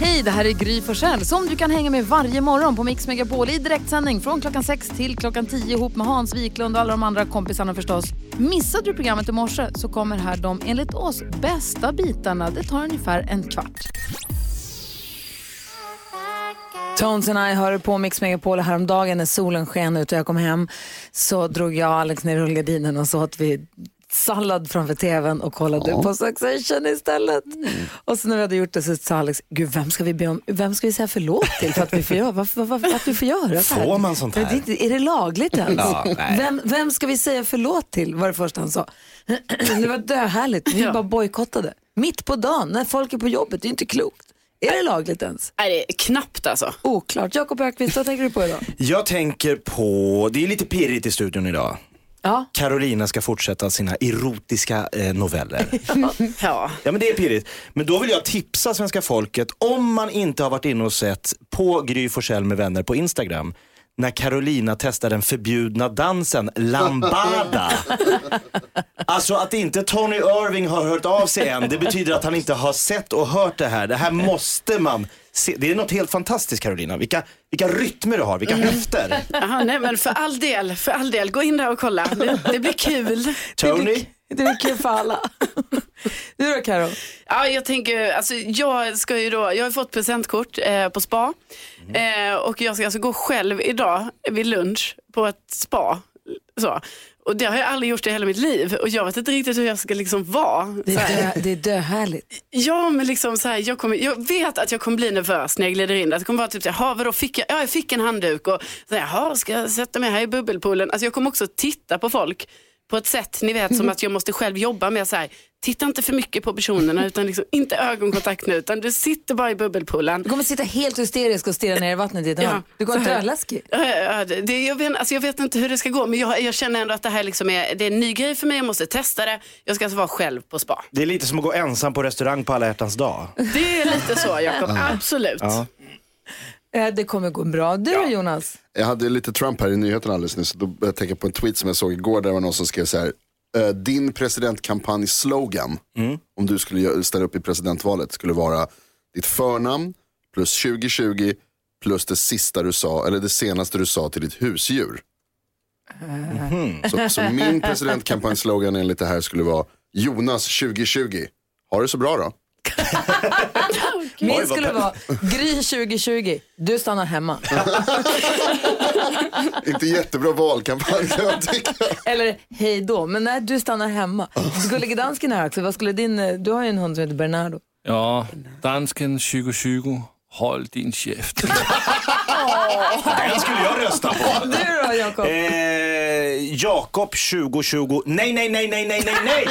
Hej, det här är Gry Forssell som du kan hänga med varje morgon på Mix Megapol i direktsändning från klockan 6 till klockan 10 ihop med Hans Wiklund och alla de andra kompisarna förstås. Missade du programmet i morse så kommer här de enligt oss bästa bitarna. Det tar ungefär en kvart. Tones and I hörde på Mix Megapol häromdagen när solen sken ut och jag kom hem så drog jag och Alex ner rullgardinen och så åt vi sallad framför tvn och kollade Ja. på Succession istället. Och så när vi hade gjort det så sa Alex, gud vem ska vi be om, vem ska vi säga förlåt till för att vi får göra, varför, varför, att vi får göra så här? Får man sånt här? Det är, är det lagligt ens? Ja, vem, vem ska vi säga förlåt till var det första han sa. det var döhärligt, vi bara bojkottade. Mitt på dagen när folk är på jobbet, det är inte klokt. Är det lagligt ens? Nej, det är knappt alltså. Oklart. Jakob Ökvist, vad tänker du på idag? Jag tänker på, det är lite pirrigt i studion idag. Ja. Carolina ska fortsätta sina erotiska eh, noveller. Ja. Ja men det är pirrigt. Men då vill jag tipsa svenska folket, om man inte har varit inne och sett på Gry Forssell med vänner på Instagram, när Carolina testar den förbjudna dansen lambada. Alltså att inte Tony Irving har hört av sig än, det betyder att han inte har sett och hört det här. Det här måste man. Det är något helt fantastiskt Carolina. Vilka, vilka rytmer du har, vilka höfter. Aha, nej, men för all del, för all del, gå in där och kolla. Det, det blir kul. Tony? Det är kul för alla. Du då Karo? Ja, jag tänker, alltså jag ska ju då, jag har fått presentkort eh, på spa eh, och jag ska alltså gå själv idag vid lunch på ett spa. Så. Och det har jag aldrig gjort i hela mitt liv och jag vet inte riktigt hur jag ska liksom vara. Det är, dö, det är döhärligt. Ja, men liksom så här, jag, kommer, jag vet att jag kommer bli nervös när jag glider in. Det kommer vara typ så här, "Jaha, vadå, fick jag, ja, jag fick en handduk och så här, "Jaha, ska jag sätta mig här i bubbelpoolen? Alltså jag kommer också titta på folk på ett sätt, ni vet, som att jag måste själv jobba med så här, titta inte för mycket på personerna, utan liksom, inte ögonkontakt nu, utan du sitter bara i bubbelpoolen. Du kommer sitta helt hysterisk och stirra ner i vattnet i Ja. Du går inte här. läskig. Ja, ja, det, det, jag, vet, alltså jag vet inte hur det ska gå, men jag, jag känner ändå att det här liksom är, det är en ny grej för mig, jag måste testa det. Jag ska alltså vara själv på spa. Det är lite som att gå ensam på restaurang på alla hjärtans dag. Det är lite så, Jakob. Absolut. Ja. Det kommer gå bra. Du då Jonas? Jag hade lite Trump här i nyheterna alldeles nyss. Då jag tänka på en tweet som jag såg igår där det var någon som skrev så här. "Eh, Din presidentkampanj-slogan, om du skulle ställa upp i presidentvalet, skulle vara ditt förnamn plus 2020 plus det sista du sa, eller det senaste du sa till ditt husdjur. Så, så min presidentkampanj-slogan enligt det här skulle vara Jonas 2020. Ha det så bra då. Min skulle vara Gry 2020. Du stannar hemma. Inte jättebra valkampanj kan jag tycka. Eller hej då. Men nej, du stannar hemma. Gullige dansken här också. Vad skulle din, eh, du har ju en hund som heter Bernardo. Ja, dansken 2020, håll din käft. Den skulle jag rösta på. Du då Jakob? Eh, Jakob 2020, nej, nej, nej, nej, nej, nej, nej.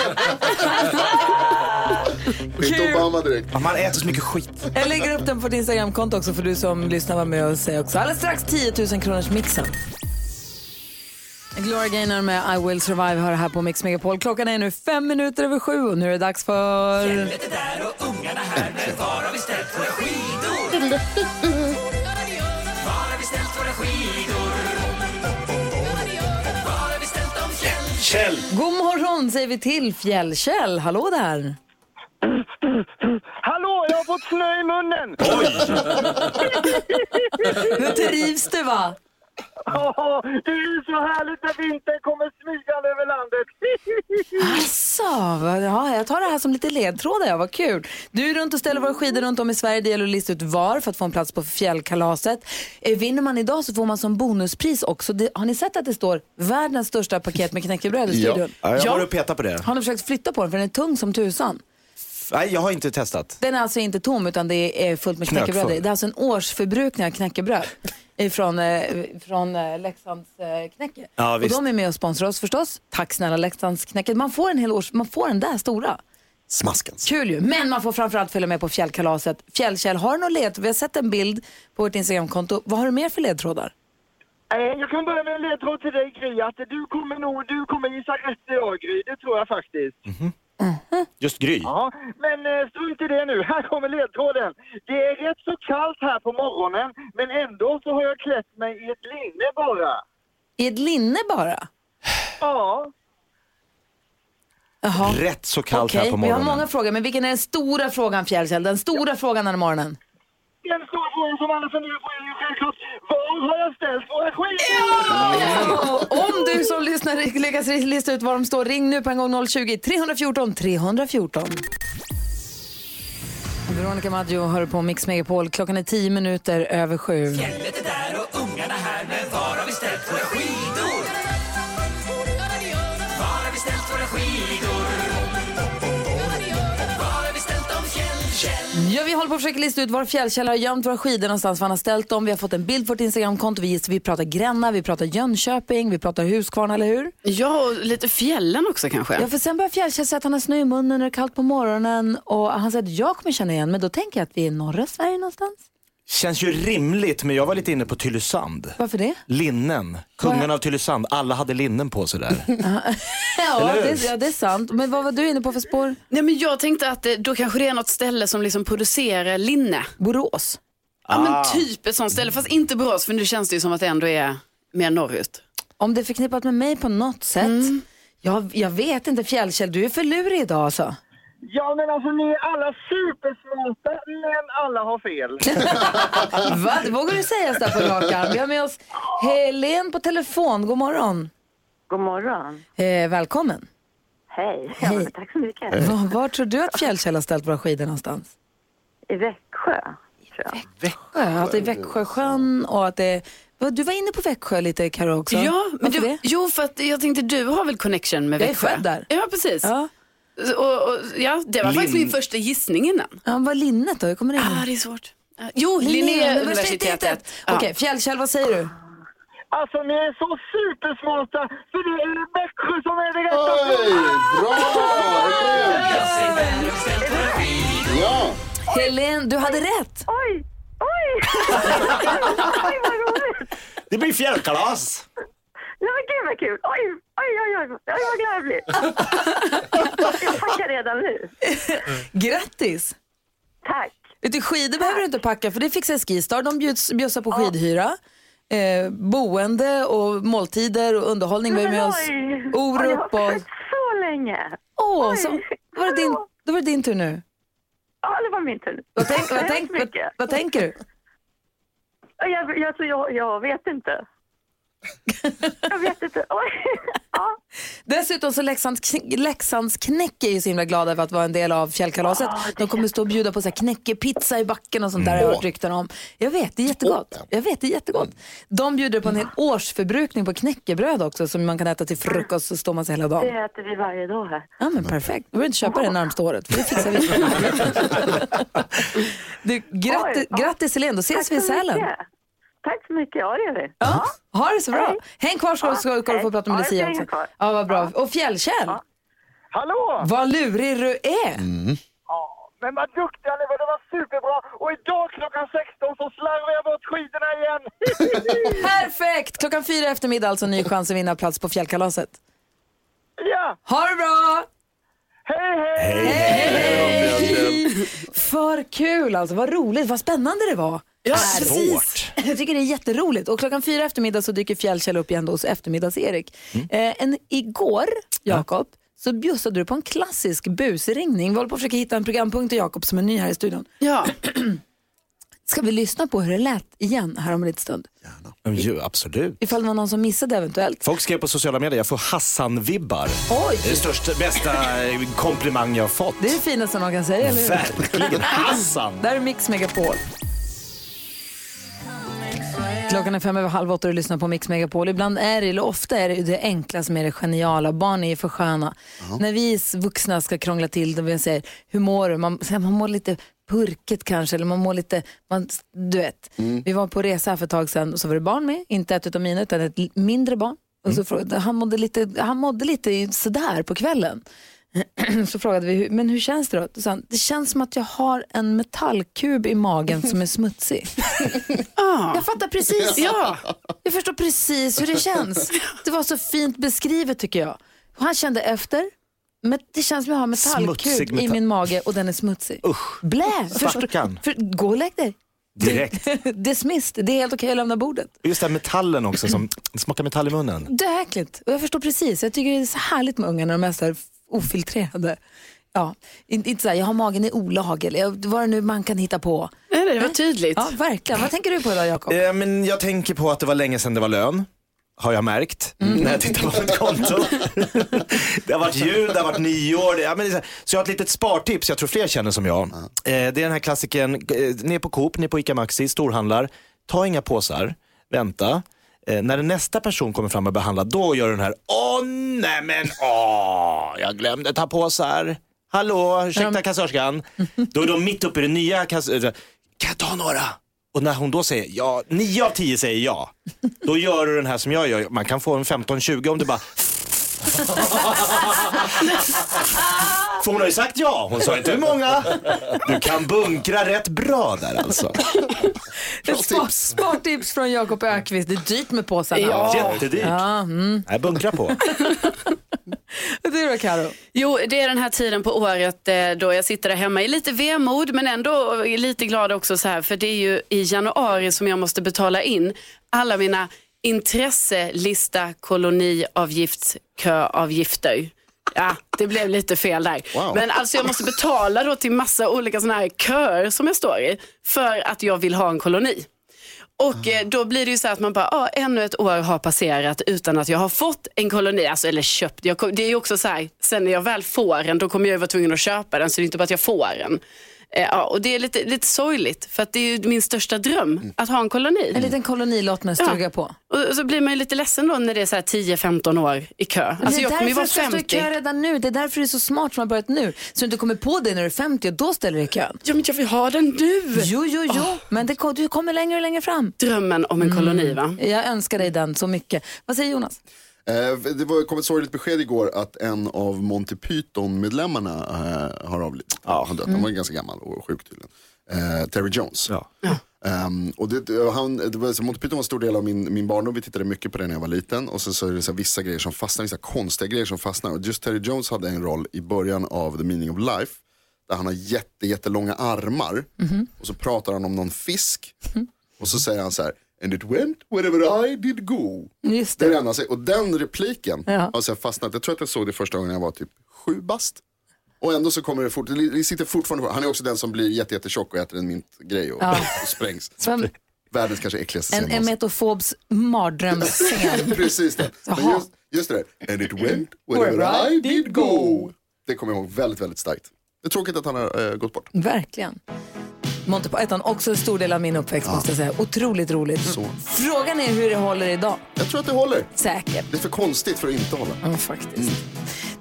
Inte Obama direkt. Ja, Man äter så mycket skit. Jag lägger upp den på ditt Instagramkonto också för du som lyssnar var med och säger också. Alldeles strax 10 000 kronors mixen. Gloria Gaynor med I will survive har det här på Mix Megapol. Klockan är nu fem minuter över sju och nu är det dags för... Kjell. God morgon säger vi till Fjällkäll. Hallå där! Hallå, jag har fått snö i munnen! Hur trivs du va? Åh, det är ju så härligt när vintern kommer smygande över landet. Vad- ja, jag tar det här som lite ledtrådar. Ja, vad kul. Du är runt och ställer våra skidor runt om i Sverige. Det gäller att lista ut var för att få en plats på fjällkalaset. Eh, Vinner man idag så får man som bonuspris också. Det, har ni sett att det står världens största paket med knäckebröd i Ja. studion? Ja, jag var och petade på det. Har ni försökt flytta på den för den är tung som tusan? Nej, jag har inte testat. Den är alltså inte tom utan det är fullt med Knökfull. knäckebröd. i. Det är alltså en årsförbrukning av knäckebröd från, eh, från eh, Leksands eh, knäcke. Ja, och visst. de är med och sponsrar oss förstås. Tack snälla Leksands knäcke. Man får en hel års, man får den där stora. Smaskens. Kul ju. Men man får framförallt följa med på fjällkalaset. Fjällkäll, har du någon ledtråd? Vi har sett en bild på vårt Instagramkonto. Vad har du mer för ledtrådar? Eh, Jag kan börja med en ledtråd till dig Gry, att du kommer nog, du kommer gissa rätt idag Gry, det tror jag faktiskt. Just Gry. Ja, men eh, strunt i det nu, här kommer ledtråden. Det är rätt så kallt här på morgonen, men ändå så har jag klätt mig i ett linne bara. I ett linne bara? Ja, Jaha. Rätt så kallt Okej, här på vi har morgonen. många frågor. Men vilken är den stora frågan Fjällkäll? Den stora frågan den här morgonen? Den stora frågan som alla funderar på är ju självklart, var har jag ställt våra skidor? Om du som lyssnar lyckas lista ut var de står, ring nu på en gång 020 314 314. Veronica Maggio hör på Mix Megapol. Klockan är tio minuter över sju. Fjället är där och ungarna här, men var Ja, vi håller på att försöka lista ut var Fjällkäll har gömt våra skidor någonstans, var han har ställt dem. Vi har fått en bild på vårt Instagramkonto. Vi, vi pratar Gränna, vi pratar Jönköping, vi pratar Huskvarna, eller hur? Ja, och lite fjällen också kanske. Ja, för sen börjar Fjällkäll säga att han har snö i munnen när det är kallt på morgonen och han säger att jag kommer känna igen, men då tänker jag att vi är i norra Sverige någonstans. Känns ju rimligt, men jag var lite inne på Tylösand. Varför det? Linnen, kungen av Tylösand, alla hade linnen på sig där. Ja, det, är- ja, det är sant. Men vad var du inne på för spår? Nej, men jag tänkte att eh, då kanske det är något ställe som liksom producerar linne. Borås. Ja, Ah. men typ ett sånt ställe, fast inte Borås, för nu känns det ju som att det ändå är mer norrut. Om det är förknippat med mig på något sätt. Jag, jag vet inte, Fjällkäll, du är för lurig idag alltså. Ja, men alltså ni är alla supersmarta, men alla har fel. Va? Det vågar du säga så på rak arm. Vi har med oss Helen på telefon. God morgon. God morgon. Eh, välkommen. Hej. Hej. Ja, tack så mycket. Var, var tror du att Fjällkäll har ställt våra skidor någonstans? I Växjö, tror jag. Växjö, att det är Växjösjön och att det vad, Du var inne på Växjö lite Karo också. Ja, men Varför du, det? jo, för att jag tänkte du har väl connection med Jag är Växjö? född där. Ja, precis. Ja. Och, och, ja, det var Lin- faktiskt min första gissning innan. Ja, vad linnet då? Jag kommer in. Ah, det är svårt. Ah, Jo, Linnéuniversitetet. Ja. Okej, Fjällkäll, vad säger du? Alltså ni är så supersmarta, för det är Växjö som är det Oj, rätta. bra! Ja, Helen, du hade rätt. Oj! Oj! oj, vad roligt! Det blir fjällkalas! Nej, men gud vad kul! Oj, oj, oj, oj, oj vad glad jag blir. Jag tackar redan nu. Grattis! Tack. Du, skidor behöver du inte packa för det fixar Skistar. De bjuds, bjussar på skidhyra. Eh, boende och måltider och underhållning. Vi har med oss jag har Orup och... försökt så länge. Åh, Oj. så, var det din, då var det din tur nu. Ja, det var min tur. Vad, tänk, vad, Tack tänk, vad, vad tänker du? Jag, jag, jag, jag vet inte. Jag vet inte. Oj. Ja. Dessutom så Leksands, Leksands knäck är ju så himla glada över att vara en del av fjällkalaset. De kommer stå och bjuda på så här knäckepizza i backen och sånt där har jag hört rykten om. Jag vet, det är jättegott. Jag vet, det är jättegott. De bjuder på en hel årsförbrukning på knäckebröd också som man kan äta till frukost så står man sig hela Det dagen. äter vi varje dag här. Ja men perfekt, du behöver inte köpa det närmsta året för det fixar vi. du, grattis, Oj, grattis Helene, då ses Tack vi i Sälen. mycket. Tack så mycket. Ja, det gör vi. Ja. Ha det så bra. Hej. Häng kvar så Ja, ska, du få hej. prata med Ja, Lucia också. kvar. Ja, vad bra. Och Fjällkäll, Hallå! vad lurig du är. Ja, men vad duktiga ni var, det var superbra. Och idag klockan 16 så slarvar jag bort skidorna igen. Perfekt! Klockan fyra eftermiddag alltså ny chans att vinna plats på fjällkalaset. ja, Ha det bra! hej hej! För kul alltså, vad roligt, vad spännande det var. Ja, Svårt. Jag tycker det är jätteroligt. Och klockan fyra eftermiddag så dyker Fjällkäll upp igen då hos eftermiddags-Erik. Eh, en, igår, Jakob, så bjussade du på en klassisk busringning. Vi håller på att försöka hitta en programpunkt till Jakob som är ny här i studion. Ja. Ska vi lyssna på hur det lät igen här om en liten stund? Jo, absolut. Ifall det var någon som missade eventuellt. Folk skrev på sociala medier, jag får Hassan-vibbar. Oj! Det är det största, bästa eh, komplimang jag har fått. Det är det finaste man kan säga, eller hur? Verkligen. Hassan! Där är Mix Megapol. Klockan är fem över halv åtta och du lyssnar på Mix Megapol. Ibland är det, eller ofta är det det enkla som är det geniala. Barn är ju för sköna. När vi vuxna ska krångla till det, vi säger hur mår du? Man, här, man mår lite purket kanske, eller man mår lite, man, du vet. Vi var på resa här för ett tag sedan och så var det barn med, inte ett utav mina utan ett mindre barn. Och så frågade, han, mådde lite, han mådde lite sådär på kvällen. så frågade vi, hur- men hur känns det då? Då sa han, det känns som att jag har en metallkub i magen som är smutsig. Jag fattar precis. Ja. Jag förstår precis hur det känns. Det var så fint beskrivet tycker jag. Och han kände efter, men det känns som att jag har metallkub i metall- min mage och den är smutsig. Usch. Blä! Förstår, för, gå och lägg dig. Direkt. Dismissed, det är helt okej att lämna bordet. Just den metallen också som smakar metall i munnen. Det är äckligt. Och jag förstår precis. Jag tycker det är så härligt med unga när de är så här ofiltrerade. Ja, inte, inte så här, jag har magen i olag eller vad det nu man kan hitta på. Nej, det var tydligt. Ja, verkligen. Vad tänker du på idag, Jakob? Eh, men jag tänker på att det var länge sedan det var lön. Har jag märkt när jag tittar på mitt konto. det har varit jul, det har varit nyår. Det, ja, men det är så, här- så jag har ett litet spartips, jag tror fler känner som jag. Eh, det är den här klassiken, eh, ner på Coop, ner på ICA Maxi, storhandlar. Ta inga påsar, vänta. Eh, när nästa person kommer fram och behandlar, då gör den här, åh nej men åh, jag glömde ta påsar. Hallå, ursäkta kassörskan. Då är de mitt uppe i det nya kass- eh, kan jag ta några? Och när hon då säger ja, 9 av 10 säger ja, då gör du den här som jag gör. Man kan få en 15-20 om du bara För hon har ju sagt ja, hon sa inte hur många. Du kan bunkra rätt bra där alltså. Ett spar, spartips från Jakob Ökvist. Det är dyrt med påsarna. Ja. Jättedyrt. Ja, mm. Nej, bunkra på. Du då, Karo? Jo, det är den här tiden på året eh, då jag sitter där hemma i lite vemod men ändå lite glad också så här för det är ju i januari som jag måste betala in alla mina intresselista koloniavgiftsköavgifter. Ja, det blev lite fel där. Wow. Men alltså jag måste betala då till massa olika sådana här köer som jag står i för att jag vill ha en koloni. Och eh, då blir det ju så att man bara, ah, ännu ett år har passerat utan att jag har fått en koloni, alltså, eller köpt. Kom- det är ju också så här, sen när jag väl får en, då kommer jag ju vara tvungen att köpa den, så det är inte bara att jag får en. Eh, ja, och det är lite, lite sorgligt, för att det är ju min största dröm, att ha en koloni. En liten kolonilott med en stuga på. Och så blir man ju lite ledsen då när det är så här 10-15 år i kö. Alltså det är jag kommer ju därför vara du ska stå i 50. kö redan nu. Det är därför det är så smart som har börjat nu. Så du inte kommer på det när du är 50 och då ställer du i kön. Ja, men jag vill ha den nu. Jo, jo, jo. Men det, du kommer längre och längre fram. Drömmen om en koloni va? Jag önskar dig den så mycket. Vad säger Jonas? Eh, det var, kom ett sorgligt besked igår att en av Monty Python-medlemmarna eh, har avlidit. Ja. Han, dött. han var ganska gammal och sjuk tydligen. Eh, Terry Jones. Ja. Ehm, och det, han, det var, så Monty Python var en stor del av min, min barndom. Vi tittade mycket på det när jag var liten. Och så, så är det så här, vissa grejer som fastnar, vissa konstiga grejer som fastnar. Och just Terry Jones hade en roll i början av The Meaning of Life. Där han har jätte, jättelånga armar. Och så pratar han om någon fisk. Och så säger han så här. And it went wherever I did go. Just Det det. Och den repliken Ja. har sen fastnat. Jag tror att jag såg det första gången jag var typ sju bast. Och ändå så kommer det fort, det sitter fortfarande. Han är också den som blir jätte, jättetjock och äter en mintgrej och, och sprängs. Som Världens kanske äckligaste en scen någonsin. emetofobs mardrömsscen. Precis det. Just, just det där. And it went wherever I did go. Det kommer jag ihåg väldigt, väldigt starkt. Det är tråkigt att han har eh, gått bort. Verkligen. Monty Python, också en stor del av min uppväxt måste jag säga. Otroligt roligt. Frågan är hur det håller idag. Jag tror att det håller. Säkert. Det är för konstigt för att inte hålla. Ja, faktiskt.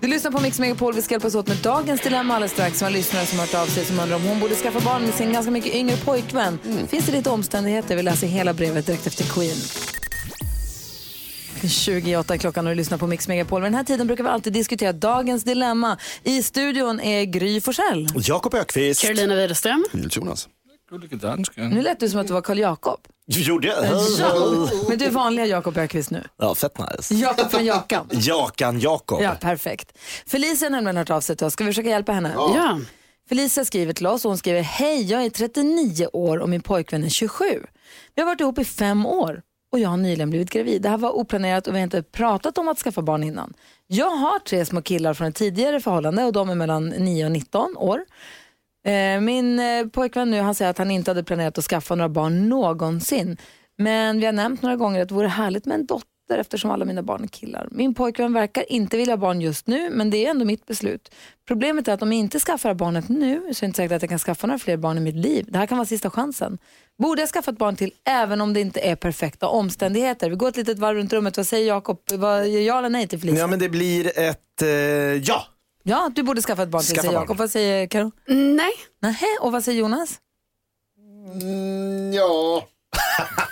Du lyssnar på Mix Megapol. Vi ska hjälpas åt med dagens dilemma alldeles strax. Som en lyssnare som har hört av sig som undrar om hon borde skaffa barn med sin ganska mycket yngre pojkvän. Finns det lite omständigheter? Vi läser hela brevet direkt efter Queen. 28 klockan och du lyssnar på Mix Megapol. Vid den här tiden brukar vi alltid diskutera dagens dilemma. I studion är Gry Forssell. Jakob Ökvist. Carolina Widerström. Nils Jonas. Nu lät du som att du var Karl Jakob. Gjorde jag? Men du är vanliga Jakob Ökvist nu. Ja, fett nice. Jakob från Jakan. Jakan Jakob. Ja, perfekt. Felicia har nämligen hört av sig till oss. Ska vi försöka hjälpa henne? Ja. Felicia skriver till oss och hon skriver Hej, jag är 39 år och min pojkvän är 27. Vi har varit ihop i fem år och jag har nyligen blivit gravid. Det här var oplanerat och vi har inte pratat om att skaffa barn innan. Jag har tre små killar från ett tidigare förhållande och de är mellan 9 och 19 år. Eh, min eh, pojkvän nu han säger att han inte hade planerat att skaffa några barn någonsin. Men vi har nämnt några gånger att det vore härligt med en dotter eftersom alla mina barn är killar. Min pojkvän verkar inte vilja ha barn just nu men det är ändå mitt beslut. Problemet är att om jag inte skaffar barnet nu så är det inte säkert att jag kan skaffa några fler barn i mitt liv. Det här kan vara sista chansen. Borde jag skaffa ett barn till även om det inte är perfekta omständigheter? Vi går ett litet varv runt rummet. Vad säger Jakob? Vad- Ja eller nej till Felicia? Ja, men det blir ett eh, ja. Ja, du borde skaffa ett barn till Skaffa säger. Jakob. Vad säger Karo? Nej. Nähä, och vad säger Jonas? Mm, ja.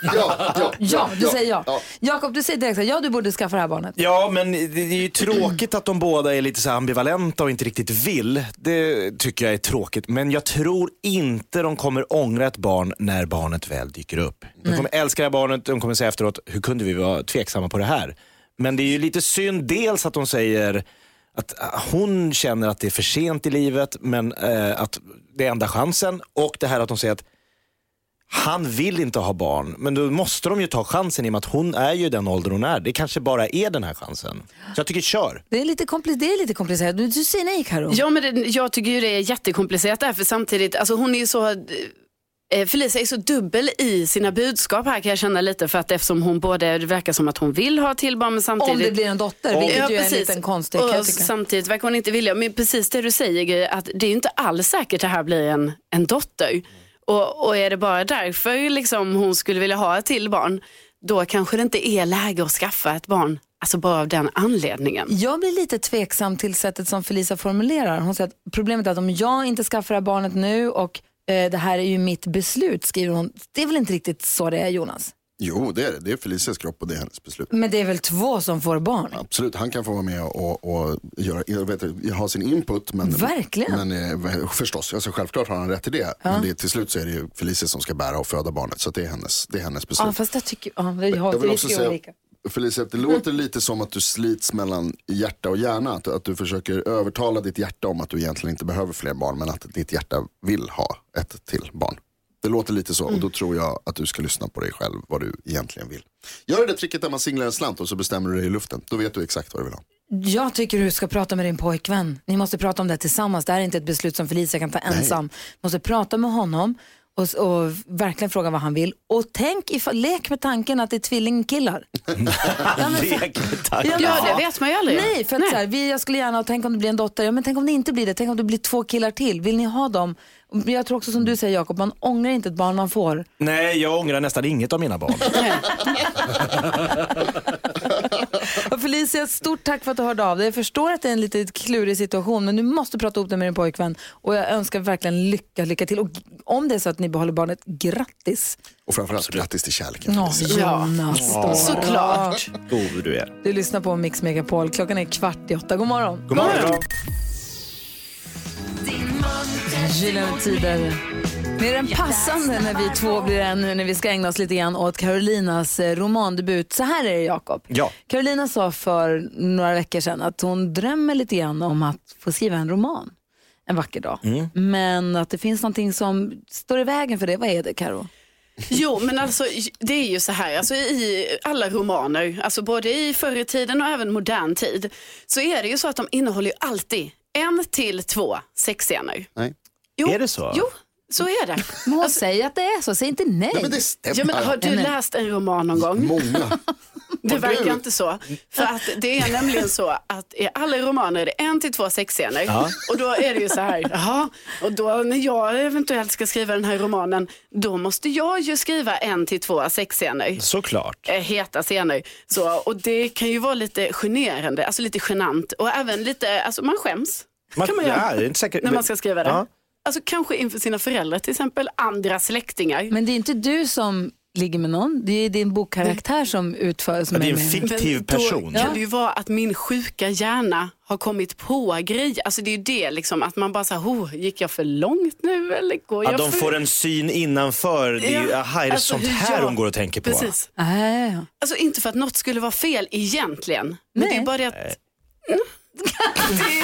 Ja, ja, Ja, du säger ja. ja. Jakob, du säger direkt så här, ja du borde skaffa det här barnet. Ja, men det det är ju tråkigt att de båda är lite så ambivalenta och inte riktigt vill. Det tycker jag är tråkigt. Men jag tror inte de kommer ångra ett barn när barnet väl dyker upp. De kommer älska det här barnet, de kommer säga efteråt, hur kunde vi vara tveksamma på det här? Men det är ju lite synd, dels att de säger att ah, hon känner att det är för sent i livet, men eh, att det är enda chansen. Och det här att de säger att han vill inte ha barn, men då måste de ju ta chansen i och med att hon är ju den ålder hon är. Det kanske bara är den här chansen. Så jag tycker kör. Det är lite, kompli- det är lite komplicerat. Du, du säger nej Karo. Ja, men det, jag tycker ju det är jättekomplicerat där, för samtidigt, alltså hon är ju så, eh, Felicia är så dubbel i sina budskap här kan jag känna lite för att eftersom hon både, det verkar som att hon vill ha till barn men samtidigt. Om det blir en dotter, vilket ju är en liten konstig och. Samtidigt verkar hon inte vilja, men precis det du säger att det är inte alls säkert det här blir en, en dotter. Och, och är det bara därför liksom hon skulle vilja ha ett till barn, då kanske det inte är läge att skaffa ett barn, alltså bara av den anledningen. Jag blir lite tveksam till sättet som Felicia formulerar. Hon säger att problemet är att om jag inte skaffar det här barnet nu och eh, det här är ju mitt beslut, skriver hon. Det är väl inte riktigt så det är Jonas? Jo, det är det. Det är Felicias kropp och det är hennes beslut. Men det är väl två som får barn? Absolut, han kan få vara med och, och göra, jag vet, ha sin input. Men, Verkligen. Men eh, förstås, alltså, självklart har han rätt till det. Men det, till slut så är det ju Felicia som ska bära och föda barnet. Så det är hennes, det är hennes beslut. Ja, fast jag tycker, ja, vi har, jag vill vi också säga, olika. Felicia, det låter lite som att du slits mellan hjärta och hjärna. Att, att du försöker övertala ditt hjärta om att du egentligen inte behöver fler barn. Men att ditt hjärta vill ha ett till barn. Det låter lite så och då tror jag att du ska lyssna på dig själv vad du egentligen vill. Gör det tricket där man singlar en slant och så bestämmer du dig i luften. Då vet du exakt vad du vill ha. Jag tycker du ska prata med din pojkvän. Ni måste prata om det tillsammans. Det här är inte ett beslut som Felicia kan ta ensam. Du måste prata med honom och, och verkligen fråga vad han vill. Och tänk, ifall, lek med tanken att det är tvillingkillar. Ja, men Lek med tanken. Ja, men- Ja, det vet man ju aldrig. Nej, för att Så här, vi, jag skulle gärna, tänk om det blir en dotter, ja, men tänk om det inte blir det, tänk om det blir två killar till, vill ni ha dem? Jag tror också som du säger Jakob, man ångrar inte ett barn man får. Nej, jag ångrar nästan inget av mina barn. Och Felicia, stort tack för att du hörde av dig. Jag förstår att det är en lite klurig situation, men du måste prata ihop det med din pojkvän. Och jag önskar verkligen lycka, lycka till. Och om det är så att ni behåller barnet, grattis! Och framförallt grattis till kärleken. Ja, Felicia. Jonas. Ja. Såklart. God du är. Du lyssnar på Mix Megapol. Klockan är kvart i åtta. God morgon. God morgon. Gyllene tider. Mer än passande när vi två blir en nu när vi ska ägna oss lite grann åt Carolinas eh, romandebut. Så här är det Jakob. Ja. Carolina sa för några veckor sedan att hon drömmer lite grann om att få skriva en roman en vacker dag. Mm. Men att det finns någonting som står i vägen för det. Vad är det Karo? Jo, men alltså det är ju så här, alltså, i alla romaner, alltså både i förr i tiden och även modern tid, så är det ju så att de innehåller ju alltid en till två sexscener. Nej. Jo, Är det så? Jo, så är det. Men hon säger att det är så, säg inte nej. Nej men det stämmer. Ja, men har du läst en roman någon gång? Många. Det verkar inte så. För att det är nämligen så att i alla romaner är det en till två sexscener. Ja. Och då är det ju så här, jaha, och då när jag eventuellt ska skriva den här romanen, då måste jag ju skriva en till två sexscener. Såklart. eh, heta scener. Så, och det kan ju vara lite generande, alltså lite genant och även lite, alltså man skäms. Man, kan man göra. ja, det är inte säkert. När man ska skriva det. Ja. Alltså kanske inför sina föräldrar till exempel, andra släktingar. Men det är inte du som ligger med någon, det är din bokkaraktär som utför. Som Ja, det är en med. fiktiv Men person. Då kan det ju vara att min sjuka hjärna har kommit på grejer. Alltså det är ju det liksom, att man bara så här, oh, gick jag för långt nu eller går jag Att de för... får en syn innanför. Det är, ju- Ja, aha, är det alltså sånt här jag- de går och tänker på? Precis. Ah, ja, ja. Alltså inte för att något skulle vara fel egentligen. Men Nej. det är bara det att Mm. Det,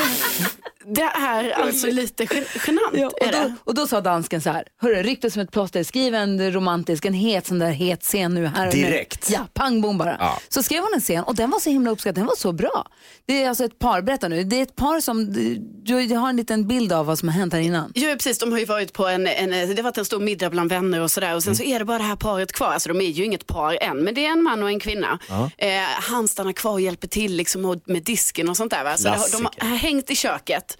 det är alltså lite gen- genant. Ja, och, då, och då sa dansken så här, hörru, rykte som ett plåster, skriv en romantisk, en het sån där het scen nu här och nu. Direkt. Ja, pang bom bara. Ja. Så skrev hon en scen och den var så himla uppskattad, den var så bra. Det är alltså ett par, berätta nu, det är ett par som, du, du har en liten bild av vad som har hänt här innan. Ja precis, de har ju varit på en, en, det har varit en stor middag bland vänner och sådär och sen så är det bara det här paret kvar. Alltså de är ju inget par än men det är en man och en kvinna. Eh, han stannar kvar och hjälper till liksom med disken och sånt där. Va? Så har, de har hängt i köket.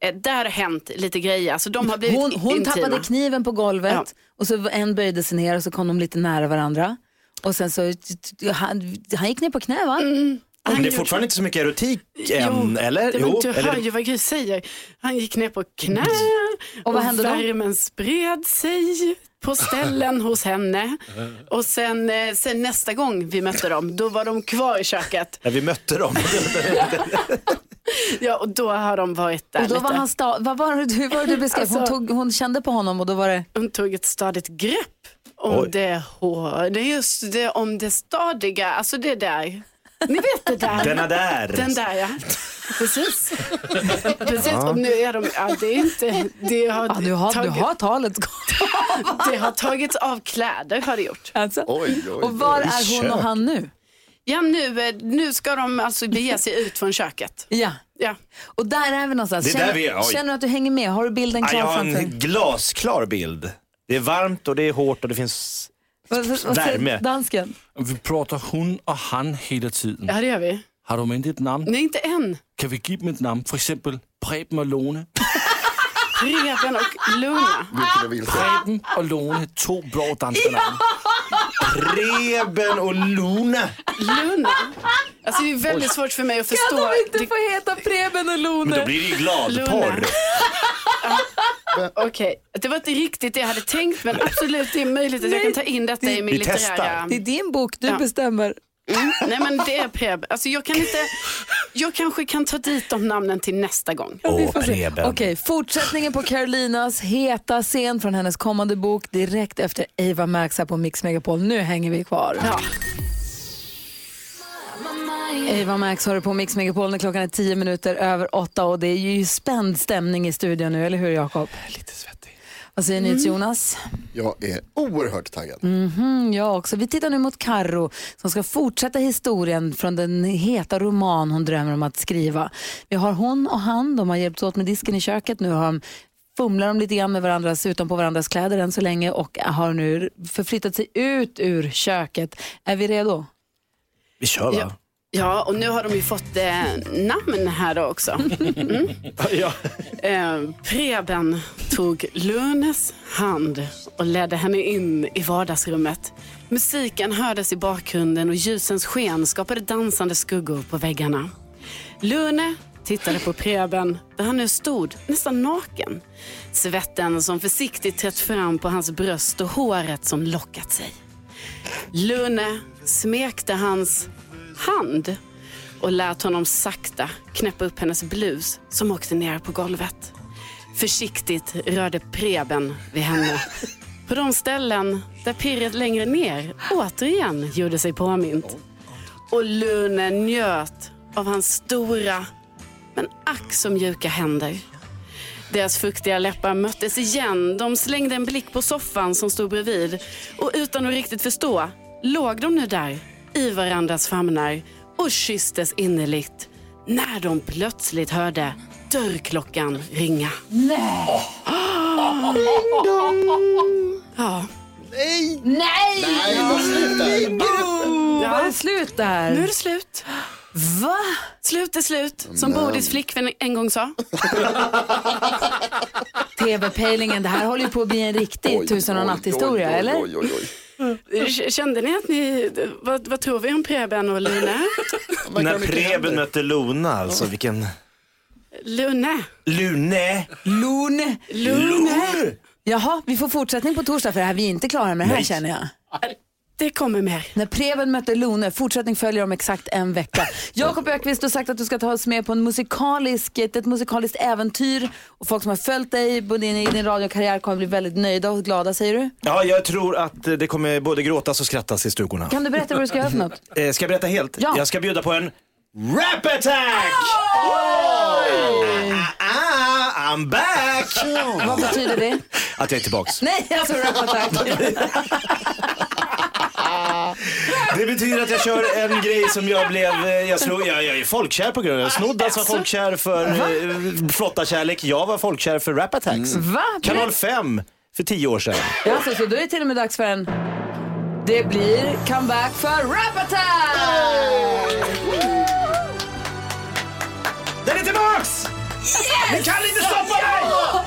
Eh, där har hänt lite grejer. Alltså, de har blivit Hon, hon intima. tappade kniven på golvet Ja. och så en böjde sig ner och så kom de lite nära varandra. Och sen så, han, han gick ner på knä va? Han Men det är fortfarande inte så mycket erotik än, Jo, eller? Jo, du eller? hör ju vad Gry säger. Han gick ner på knä Och vad hände då? värmen spred sig på ställen hos henne. Och sen, eh, sen nästa gång vi mötte dem, då var de kvar i köket. När vi mötte dem. Ja, och då har de varit där Och då lite. var han sta- vad var det, hur var det du beskrev? Hon, Alltså- tog, hon kände på honom och då var det, Hon tog ett stadigt grepp om Oj. det hår. Det är just det om det stadiga, alltså det där. Ni vet det där. Denna där. Den där ja. Precis. Precis. Och nu är de, ja, det är inte, det har, ja, du, har, du tagit, har talet. det har tagits av kläder har det gjort. Alltså. Oj, oj, Och var oj. är hon och han nu? Ja, nu, eh, nu ska de alltså bege sig ut från köket. Ja. Ja. Och där är vi någonstans. Det Känner, där vi är, känner du att du hänger med? Har du bilden Ja, klar jag har framför en glasklar bild. Det är varmt och det är hårt och det finns Vad, vad Värme. dansken? Vi pratar hon och han hela tiden. Ja, det gör vi. Har de inte ett namn? Nej, inte än. Kan vi ge dem ett namn? För exempel Preben och Lone. Preben och Luna. Vilken? Preben och Lone, två bra danska namn. Preben och Luna. Luna. Alltså det är väldigt svårt för mig att förstå. Kan de inte Det- få heta Preben och Men Lone? då blir det ju gladporr. Okej, det var inte riktigt det jag hade tänkt men absolut det är möjligt att jag kan ta in detta i min Vi litterära... testar. Det är din bok, du Ja. bestämmer. Mm. Nej men det är Preb. Alltså jag kan inte, jag kanske kan ta dit de namnen till nästa gång. Åh, se. Preben. Okej, fortsättningen på Carolinas heta scen från hennes kommande bok direkt efter Eva Max här på Mix Megapol. Nu hänger vi kvar. Ja. Eva Max har du på Mix Megapol när klockan är tio minuter över åtta och det är ju spänd stämning i studion nu, eller hur Jakob? Lite svettig. Vad säger ni Jonas? Jag är oerhört taggad. Mm, jag också. Vi tittar nu mot Karro som ska fortsätta historien från den heta roman hon drömmer om att skriva. Vi har hon och han, de har hjälpts åt med disken i köket. Nu har de fumlar de lite grann med varandras, utanpå varandras kläder än så länge och har nu förflyttat sig ut ur köket. Är vi redo? Vi kör va? Ja. Ja, och nu har de ju fått eh, namn här då också. Ja. Eh, Preben tog Lunes hand och ledde henne in i vardagsrummet. Musiken hördes i bakgrunden och ljusens sken skapade dansande skuggor på väggarna. Lune tittade på Preben där han nu stod nästan naken. Svetten som försiktigt trätt fram på hans bröst och håret som lockat sig. Lune smekte hans hand och lät honom sakta knäppa upp hennes blus som åkte ner på golvet. Försiktigt rörde Preben vid henne på de ställen där pirret längre ner återigen gjorde sig påmint. Och Lune njöt av hans stora men ack så mjuka händer. Deras fuktiga läppar möttes igen. De slängde en blick på soffan som stod bredvid och utan att riktigt förstå låg de nu där i varandras famnar och kysstes innerligt när de plötsligt hörde dörrklockan ringa. Nej! Ja, Nej! Nej, vad sluta. Var det slut där? nu är det slut. Va? Slut är slut, som Bodis flickvän en gång sa. TV-pejlingen, det här håller ju på att bli en riktig tusen och natt-historia, oj, oj, eller? Oj, oj, oj. Kände ni att ni, vad, vad tror vi om Preben och Lune? När Preben mötte Luna alltså, vilken... Lune. Lune! Lune. Lune. Jaha, vi får fortsättning på torsdag för det här vi är inte klara med det här Nej. känner jag. Det kommer mer. När Preben mötte Lone, fortsättning följer om exakt en vecka. Jakob Ökvist har sagt att du ska ta oss med på en musikalisk, ett, ett musikaliskt äventyr och folk som har följt dig på din, i din radiokarriär kommer bli väldigt nöjda och glada säger du. Ja, jag tror att det kommer både gråtas och skrattas i stugorna. Kan du berätta vad du ska göra för något? Eh, ska jag berätta helt? Ja. Jag ska bjuda på en rap attack! Ah, I'm back! Vad betyder det? Att jag är tillbaks. Nej, alltså rap attack. Det betyder att jag kör en grej som jag blev, eh, jag, slog, jag, jag är folkkär på grund av, jag snodde alltså folkkär för eh, flotta kärlek. jag var folkkär för rap attacks. Va? Kanal 5 för tio år sedan. Ja, alltså, så då är det till och med dags för en... Det blir comeback för Rap Attack! Den är tillbaks! Ni kan inte stoppa mig!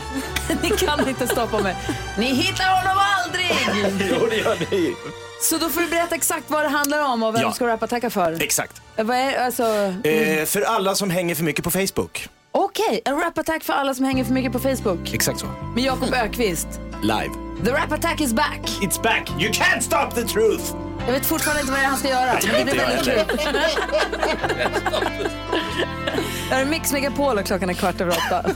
Ni kan inte stoppa mig. Ni hittar honom aldrig! Jo, det gör ni. Så då får du berätta exakt vad det handlar om och vem Ja. du ska rap-attacka för. Exakt. Vad är alltså... Eh, för alla som hänger för mycket på Facebook. Okej, en rap-attack för alla som hänger för mycket på Facebook. Exakt så. Med Jakob Ökvist. Live. The rap-attack is back! It's back! You can't stop the truth! Jag vet fortfarande inte vad det är han ska göra, men det blir jag väldigt kul. Det är Mix Megapol och klockan är kvart över åtta.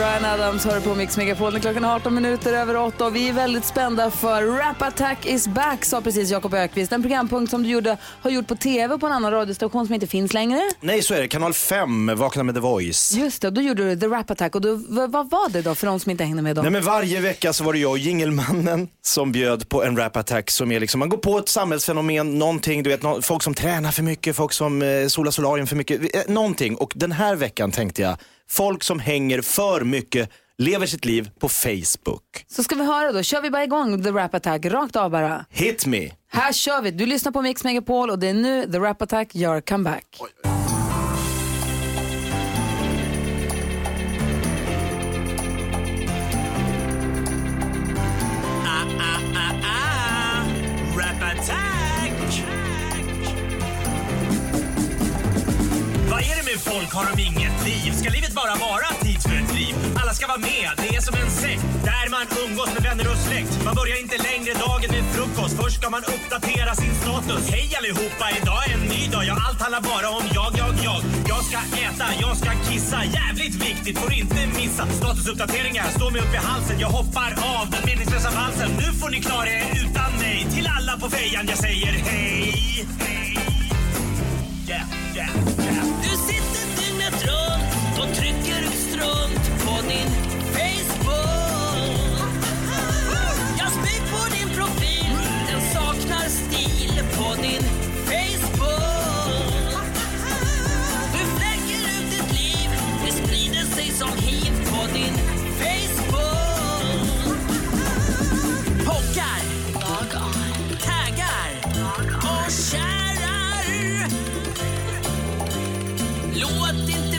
Brian Adams hör på Mix Megapol klockan är 18 minuter över 8 och vi är väldigt spända för Rap Attack is back sa precis Jakob Ökvist. En programpunkt som du gjorde, har gjort på tv på en annan radiostation som inte finns längre. Nej, så är det. Kanal 5, Vakna med The Voice. Just det, då gjorde du The Rap Attack och då, vad, var det då för de som inte hängde med då? Nej, men varje vecka så var det jag och Jingelmannen som bjöd på en rap attack som är liksom, man går på ett samhällsfenomen, någonting, du vet, folk som tränar för mycket, folk som eh, solar solarium för mycket, eh, någonting. Och den här veckan tänkte jag, folk som hänger för mycket, lever sitt liv på Facebook. Så ska vi höra då, kör vi bara igång The Rap Attack rakt av bara. Hit me! Här kör vi. Du lyssnar på Mix Megapol och det är nu The Rap Attack gör comeback. Rap Med folk? Har de inget liv? Ska livet bara vara tidsfördriv? Alla ska vara med, det är som en sekt där man umgås med vänner och släkt. Man börjar inte längre dagen med frukost. Först ska man uppdatera sin status. Hej allihopa, idag är en ny dag. Ja, allt handlar bara om jag, jag, jag. Jag ska äta, jag ska kissa. Jävligt viktigt, får inte missa. Statusuppdateringar står mig upp i halsen. Jag hoppar av den meningslösa valsen. Nu får ni klara er utan mig. Till alla på fejan jag säger hej. Hej. Yeah, yeah, yeah runt på din Facebook. Jag spyr på din profil, den saknar stil på din Facebook. Du fläcker ut ditt liv, det sprider sig som hiv på din Facebook. Pockar, taggar och kärar. Låt inte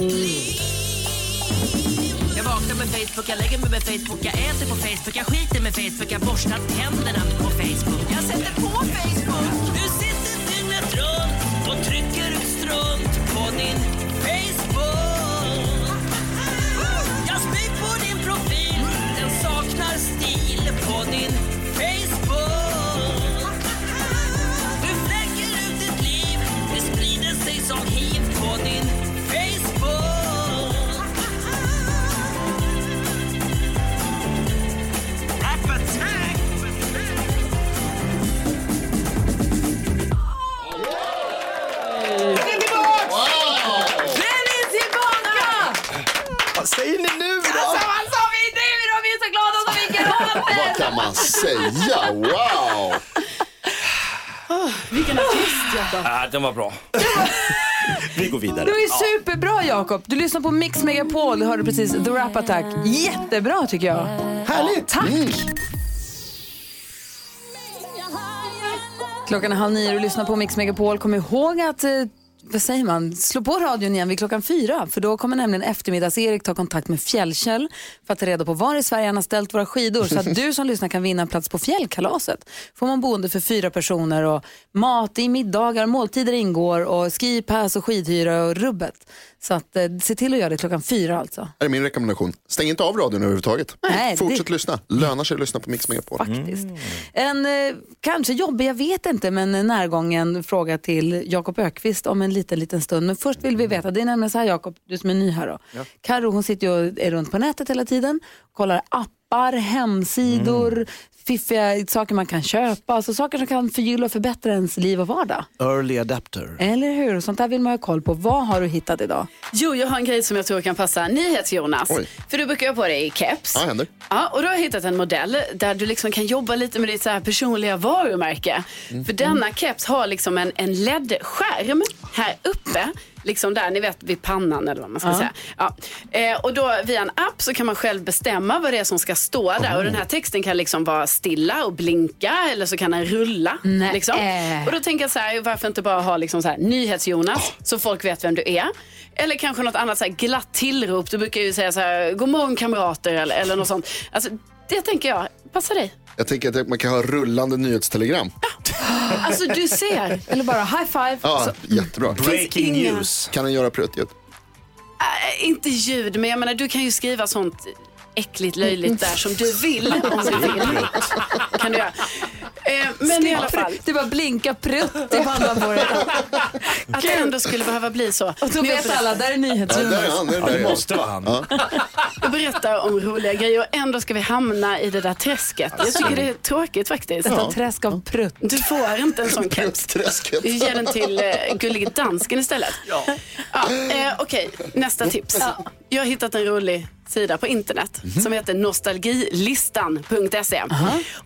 Jag vaknar med Facebook, jag lägger mig med Facebook, jag äter på Facebook, jag skiter med Facebook, jag borstar tänderna på Facebook. Jag sätter på Facebook. Du sitter dygnet runt och trycker ut strunt på din Facebook. Den var bra. Vi går vidare. Det var ju superbra Jakob. Du lyssnar på Mix Megapol. Du hörde precis The Rap Attack. Jättebra tycker jag. Härligt! Tack! Klockan är halv nio och du lyssnar på Mix Megapol. Kom ihåg att eh, vad säger man, slå på radion igen vid klockan fyra. För då kommer nämligen eftermiddags-Erik ta kontakt med Fjällkäll för att ta reda på var i Sverige han har ställt våra skidor. Så att du som lyssnar kan vinna en plats på fjällkalaset. Får man boende för fyra personer och mat i middagar, måltider ingår och skipass och skidhyra och rubbet. Så att, eh, se till att göra det klockan fyra alltså. Det är min rekommendation. Stäng inte av radion överhuvudtaget. Nej, Fortsätt det- lyssna. Lönar sig att lyssna på Mix Megapol. faktiskt. En eh, kanske jobbig, jag vet inte, men en närgången fråga till Jakob Ökvist om en liten, liten stund. Men först vill vi veta, det är nämligen så här Jakob, du som är ny här då. Karo hon sitter ju och är runt på nätet hela tiden, kollar appar, hemsidor, fiffiga saker man kan köpa, alltså saker som kan förgylla och förbättra ens liv och vardag. Early adapter. Eller hur? Sånt där vill man ha koll på. Vad har du hittat idag? Jo, jag har en grej som jag tror kan passa NyhetsJonas. För du brukar ha på dig keps. Ja, händer. Ja, och då har jag hittat en modell där du liksom kan jobba lite med ditt så här personliga varumärke. För denna keps har liksom en, en LED-skärm här uppe. Liksom där, ni vet vid pannan eller vad man ska säga. Ja. Eh, och då via en app så kan man själv bestämma vad det är som ska stå där. Och den här texten kan liksom vara stilla och blinka eller så kan den rulla. Nej. Liksom. Och då tänker jag så här, varför inte bara ha liksom så här, NyhetsJonas så folk vet vem du är. Eller kanske något annat så här glatt tillrop. Du brukar ju säga så här, god morgon kamrater eller, eller något sånt. Alltså, det tänker jag, passar dig. Jag tänker att man kan ha rullande nyhetstelegram. Alltså du ser. Eller bara high five. Ja, jättebra. Breaking inga- news. Kan den göra pruttljud? Äh, inte ljud, men jag menar du kan ju skriva sånt äckligt löjligt där som du vill. Om du vill. Kan du göra. Eh, men i alla fall, Det bara blinka prutt i dig. att det ändå skulle behöva bli så. Och då vet alla, där är Ja, NyhetsJonas. där är han. Där är Ja, det måste vara han. Jag berättar om roliga grejer och ändå ska vi hamna i det där träsket. Jag tycker det är tråkigt faktiskt. Ett träsk av prutt. Du får inte en sån keps. Träsket. Vi ger den till eh, Gullige Dansken istället. Ja. eh, Okej, nästa tips. Jag har hittat en rolig sida på internet som heter nostalgilistan.se.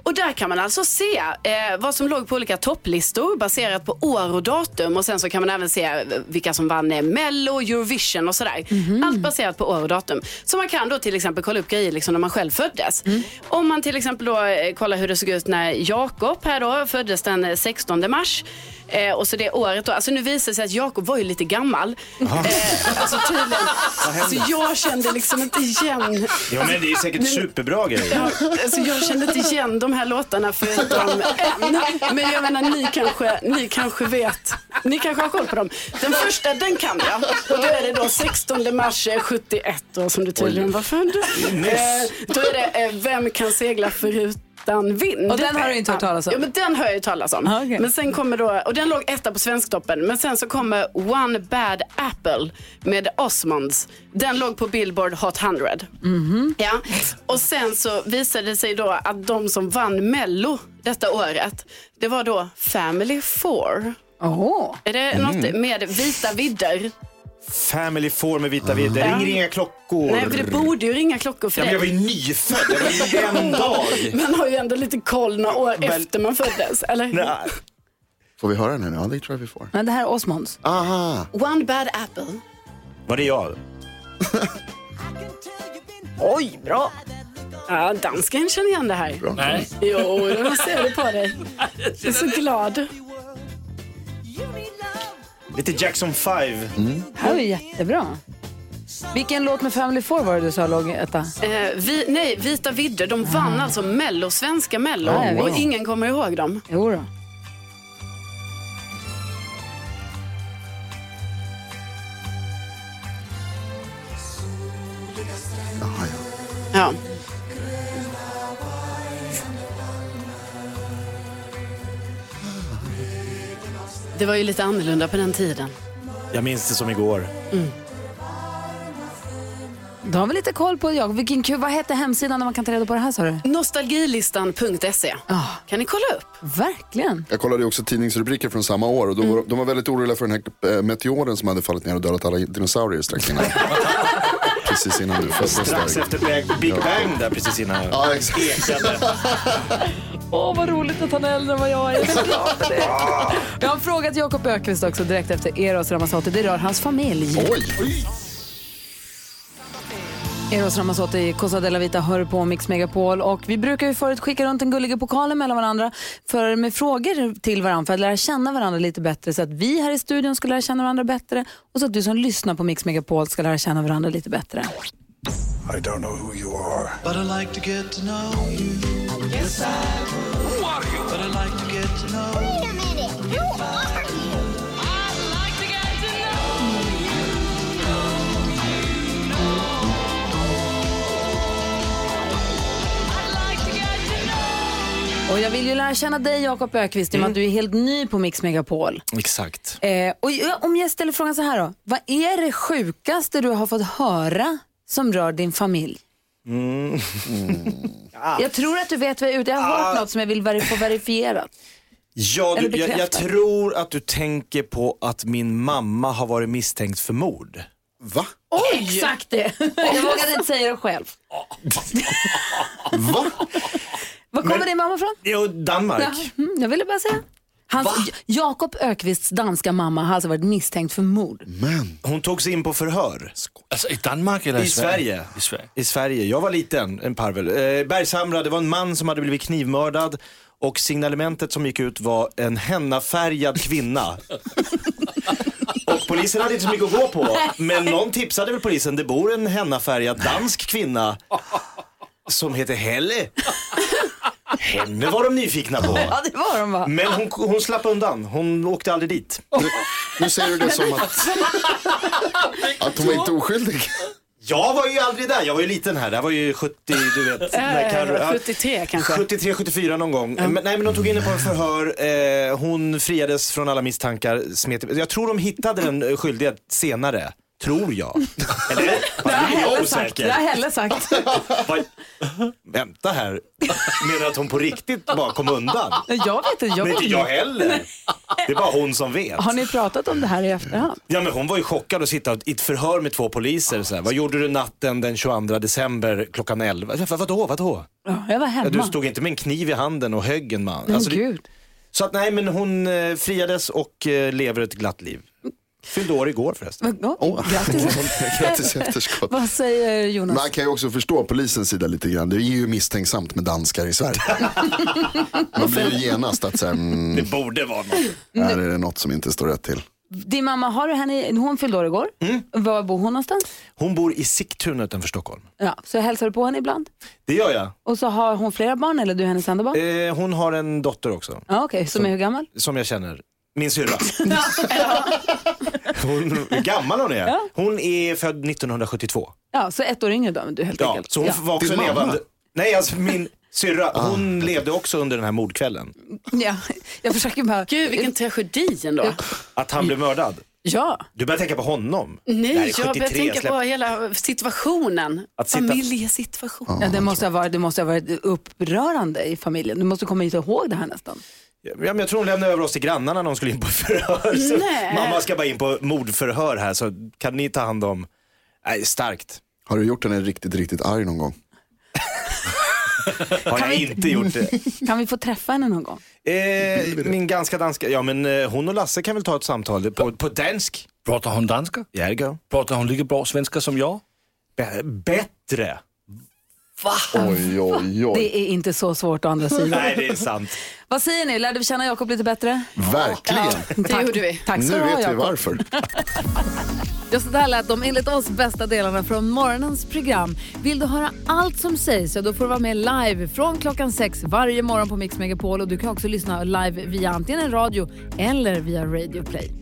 Och där kan man alltså se eh, vad som låg på olika topplistor baserat på år och datum och sen så kan man även se eh, vilka som vann eh, Mello, Eurovision och sådär. Allt baserat på år och datum. Så man kan då till exempel kolla upp grejer liksom när man själv föddes. Om man till exempel då eh, kollar hur det såg ut när Jakob här då föddes den eh, 16 mars. Eh, och så det året då, alltså nu visar det sig att Jakob var ju lite gammal. Eh, alltså tydligen. Så jag kände liksom inte igen Ja men det är säkert superbra grejer. Ja, alltså jag kände inte igen de här låtarna förutom en. Men jag menar ni kanske, ni kanske vet, ni kanske har koll på dem. Den första den kan jag och då är det då 16 mars eh, 71 då, som du tydligen var född. Eh, då är det eh, Vem kan segla förutan vind? Och den har du inte hört talas om? Ja men den har jag ju talas om. Ah, okej. Men sen kommer då, och den låg etta på Svensktoppen. Men sen så kommer One Bad Apple med Osmonds. Den låg på Billboard Hot 100. Mhm. Ja. Och sen så visade det sig då att de som vann Mello detta året, det var då Family Four. Åh. Är det något med vita vidder? Family Four med vita vid. Det ringer inga klockor. Nej, för det borde ju ringa klockor för Ja, men jag var dig. ju nyfödd, jag var ju en dag. Man har ju ändå lite koll några år efter man föddes, eller? Nej. Får vi höra den nu? Ja, det tror jag vi får. Men det här är Osmonds. Aha. One Bad Apple. Var det jag? Oj, bra. Ja, dansken känner igen det här. Bra. Nej. Jo, jag ser det på dig. Jag är så glad. Lite Jackson 5. Mm. Det här var ju jättebra. Vilken låt med Family Four var det du sa låg etta? Eh, vi, nej, Vita Vidder, de vann alltså Mello, svenska Mello. Jag och ingen kommer ihåg dem. Jo då. Det var ju lite annorlunda på den tiden. Jag minns det som igår. Då har vi lite koll på Jakob. Vilken kul. Vad hette hemsidan där man kan ta reda på det här sa du? Nostalgilistan.se. Ja. Kan ni kolla upp? Verkligen. Jag kollade också tidningsrubriker från samma år och då var, de var väldigt oroliga för den här eh, meteoren som hade fallit ner och dödat alla dinosaurier strax innan. Precis innan du föddes Strax efter Big, Big Bang där precis innan. Ja, exakt. Åh, vad roligt att han är äldre än vad jag är. Jag är så glad för det. Jag har en fråga till Jakob Ökvist också direkt efter Eros Ramazzotti. Det rör hans familj. Oj! Eros Ramazzotti, Cosa della Vita, hör på Mix Megapol. Och vi brukar ju förut skicka runt den gulliga pokalen mellan varandra för med frågor till varandra för att lära känna varandra lite bättre så att vi här i studion ska lära känna varandra bättre och så att du som lyssnar på Mix Megapol ska lära känna varandra lite bättre. I don't know who you are, but I like to get to know you. Yes, I would. Who are you? But I like to get to know Wait a minute. Who are you? I'd like to get to know Och jag vill ju lära känna dig Jakob Ökvist i att du är helt ny på Mix Megapol. Exakt. Eh, och om jag ställer frågan så här då. Vad är det sjukaste du har fått höra som rör din familj? Jag tror att du vet vad jag är ute Jag har hört något som jag vill få verifierat. Ja, du, jag, jag tror att du tänker på att min mamma har varit misstänkt för mord. Va? Exakt det. Jag vågade inte säga det själv. Va? Var kommer din mamma ifrån? Jo, Danmark. Ja, mm, jag ville bara säga. Hans, Jakob Ökvists danska mamma har alltså varit misstänkt för mord. Men, Hon togs in på förhör. Alltså i Danmark eller i, I Sverige. I Sverige. I Sverige. Jag var liten, en parvel. Eh, Bergshamra, det var en man som hade blivit knivmördad och signalementet som gick ut var en hennafärgad kvinna. och polisen hade inte så mycket att gå på, men någon tipsade väl polisen, det bor en hennafärgad dansk kvinna som heter Helle. Henne var de nyfikna på. Ja, det var de va? Men hon, hon slapp undan, hon åkte aldrig dit. nu säger du det som att, att hon var inte oskyldig. Jag var ju aldrig där, jag var ju liten här. Det här var ju 70, du vet. när ja, 73 kanske. 73, 74 någon gång. Men, nej men de tog in henne på en förhör, eh, hon friades från alla misstankar. Smet, jag tror de hittade den skyldiga senare, Tror jag. Eller? Det har jag Helle sagt. Det har. Helle sagt. Vad- Vänta här. Menar du att hon på riktigt bara kom undan? Jag vet inte. Jag Men inte jag heller. Det är bara hon som vet. Har ni pratat om det här i efterhand? Ja men hon var ju chockad att sitta i ett förhör med två poliser. Så här. Vad gjorde du natten den 22 december klockan 11? Jag sa, Vadå, vadå? Ja, jag var Ja, hemma. du stod inte med en kniv i handen och högg en man. Men Alltså, det- gud. Så att nej men hon eh, friades och eh, lever ett glatt liv. Fyllde år igår förresten. Ja, Grattis. Grattis i efterskott. Vad säger Jonas? Man kan ju också förstå polisens sida lite grann. Det är ju misstänksamt med danskar i Sverige. Man blir ju genast att så här, mm, Det borde vara något. här är det något som inte står rätt till. Din mamma, har du henne, hon fyllde år igår. Mm. Var bor hon någonstans? Hon bor i Sigtuna utanför Stockholm. Ja, så hälsar du på henne ibland? Det gör jag. Och så har hon flera barn eller du är hennes enda barn? Eh, hon har en dotter också. Ja, Okej, som är hur gammal? Som jag känner. Min syrra. Hon, hur gammal hon är? Hon är född 1972. Ja, så ett år yngre då än du helt Ja, enkelt. så hon ja. var också Din mamma? levande. Nej, alltså min syrra, hon levde också under den här mordkvällen. Ja, jag försöker bara... Gud vilken tragedi ändå. Att han blev mördad. Ja, Du börjar tänka på honom. Det här Nej, jag 73, börjar tänka släpp- på hela situationen. Att sitta- Familjesituationen. ja det, måste ha varit, det måste ha varit upprörande i familjen. Du måste komma ihåg det här nästan. Ja, men jag tror hon lämnade över oss till grannarna när hon skulle in på förhör. Så Nej. mamma ska bara in på mordförhör här så kan ni ta hand om... Nej, starkt. Har du gjort henne riktigt, riktigt arg någon gång? Har jag vi- inte gjort det. Kan vi få träffa henne någon gång? Eh, min ganska danska, ja men eh, hon och Lasse kan väl ta ett samtal på, på dansk. Pratar hon danska? Ja, det går. Pratar hon lika bra svenska som jag? Be- bättre. Oj, oj, oj. Det är inte så svårt å andra sidan. Nej, det är sant. Vad säger ni? Lärde vi känna Jakob lite bättre? Verkligen. Det gjorde vi. Tack ska Nu vet vi varför. Just det här lät de enligt oss bästa delarna från morgonens program. Vill du höra allt som sägs så då får du vara med live från klockan sex varje morgon på Mix Megapol och du kan också lyssna live via antingen en radio eller via Radio Play.